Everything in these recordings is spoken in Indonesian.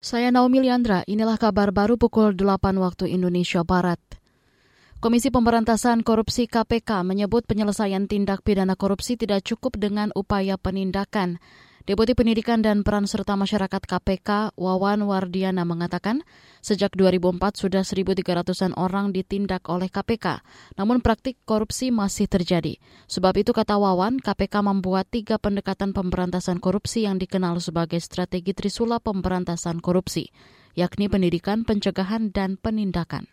Saya Naomi Liandra, inilah kabar baru pukul 8 waktu Indonesia Barat. Komisi Pemberantasan Korupsi KPK menyebut penyelesaian tindak pidana korupsi tidak cukup dengan upaya penindakan. Deputi Pendidikan dan Peran Serta Masyarakat KPK, Wawan Wardiana mengatakan, sejak 2004 sudah 1.300-an orang ditindak oleh KPK, namun praktik korupsi masih terjadi. Sebab itu, kata Wawan, KPK membuat tiga pendekatan pemberantasan korupsi yang dikenal sebagai strategi Trisula pemberantasan korupsi, yakni pendidikan, pencegahan, dan penindakan.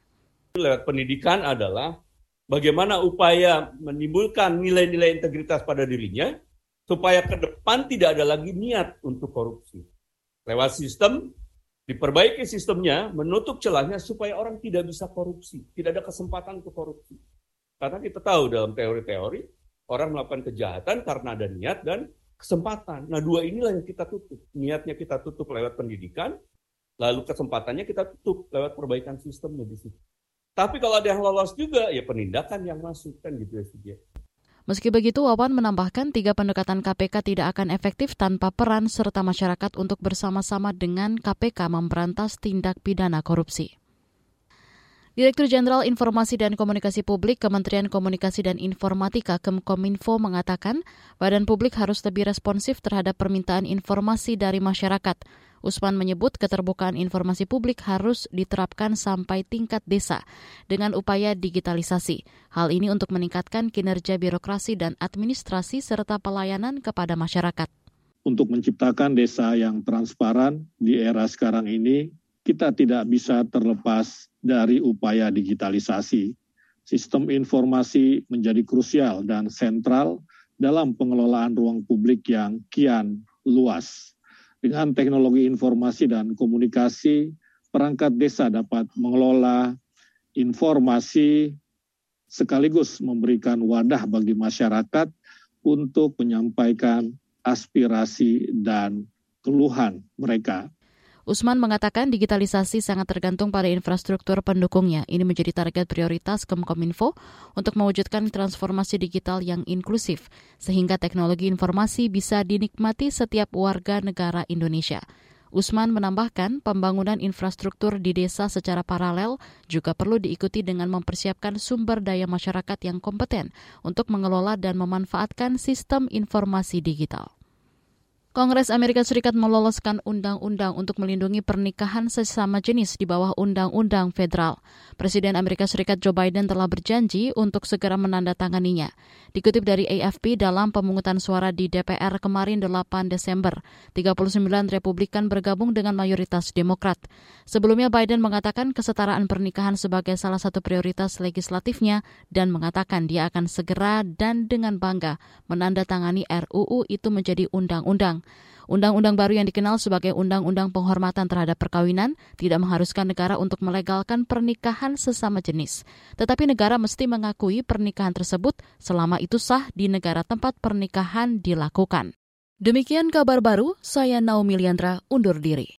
Lewat pendidikan adalah bagaimana upaya menimbulkan nilai-nilai integritas pada dirinya, supaya ke depan tidak ada lagi niat untuk korupsi. Lewat sistem, diperbaiki sistemnya, menutup celahnya supaya orang tidak bisa korupsi, tidak ada kesempatan untuk korupsi. Karena kita tahu dalam teori-teori, orang melakukan kejahatan karena ada niat dan kesempatan. Nah dua inilah yang kita tutup. Niatnya kita tutup lewat pendidikan, lalu kesempatannya kita tutup lewat perbaikan sistemnya di situ. Tapi kalau ada yang lolos juga, ya penindakan yang masuk kan gitu ya. Meski begitu, Wawan menambahkan tiga pendekatan KPK tidak akan efektif tanpa peran serta masyarakat untuk bersama-sama dengan KPK memberantas tindak pidana korupsi. Direktur Jenderal Informasi dan Komunikasi Publik Kementerian Komunikasi dan Informatika Kemkominfo mengatakan, badan publik harus lebih responsif terhadap permintaan informasi dari masyarakat Usman menyebut keterbukaan informasi publik harus diterapkan sampai tingkat desa dengan upaya digitalisasi. Hal ini untuk meningkatkan kinerja birokrasi dan administrasi serta pelayanan kepada masyarakat. Untuk menciptakan desa yang transparan di era sekarang ini, kita tidak bisa terlepas dari upaya digitalisasi. Sistem informasi menjadi krusial dan sentral dalam pengelolaan ruang publik yang kian luas. Dengan teknologi informasi dan komunikasi, perangkat desa dapat mengelola informasi sekaligus memberikan wadah bagi masyarakat untuk menyampaikan aspirasi dan keluhan mereka Usman mengatakan digitalisasi sangat tergantung pada infrastruktur pendukungnya. Ini menjadi target prioritas Kemkominfo untuk mewujudkan transformasi digital yang inklusif, sehingga teknologi informasi bisa dinikmati setiap warga negara Indonesia. Usman menambahkan pembangunan infrastruktur di desa secara paralel juga perlu diikuti dengan mempersiapkan sumber daya masyarakat yang kompeten untuk mengelola dan memanfaatkan sistem informasi digital. Kongres Amerika Serikat meloloskan undang-undang untuk melindungi pernikahan sesama jenis di bawah undang-undang federal. Presiden Amerika Serikat Joe Biden telah berjanji untuk segera menandatanganinya. Dikutip dari AFP dalam pemungutan suara di DPR kemarin 8 Desember, 39 Republikan bergabung dengan mayoritas Demokrat. Sebelumnya Biden mengatakan kesetaraan pernikahan sebagai salah satu prioritas legislatifnya dan mengatakan dia akan segera dan dengan bangga menandatangani RUU itu menjadi undang-undang. Undang-undang baru yang dikenal sebagai Undang-Undang Penghormatan Terhadap Perkawinan tidak mengharuskan negara untuk melegalkan pernikahan sesama jenis. Tetapi negara mesti mengakui pernikahan tersebut selama itu sah di negara tempat pernikahan dilakukan. Demikian kabar baru, saya Naomi Liandra undur diri.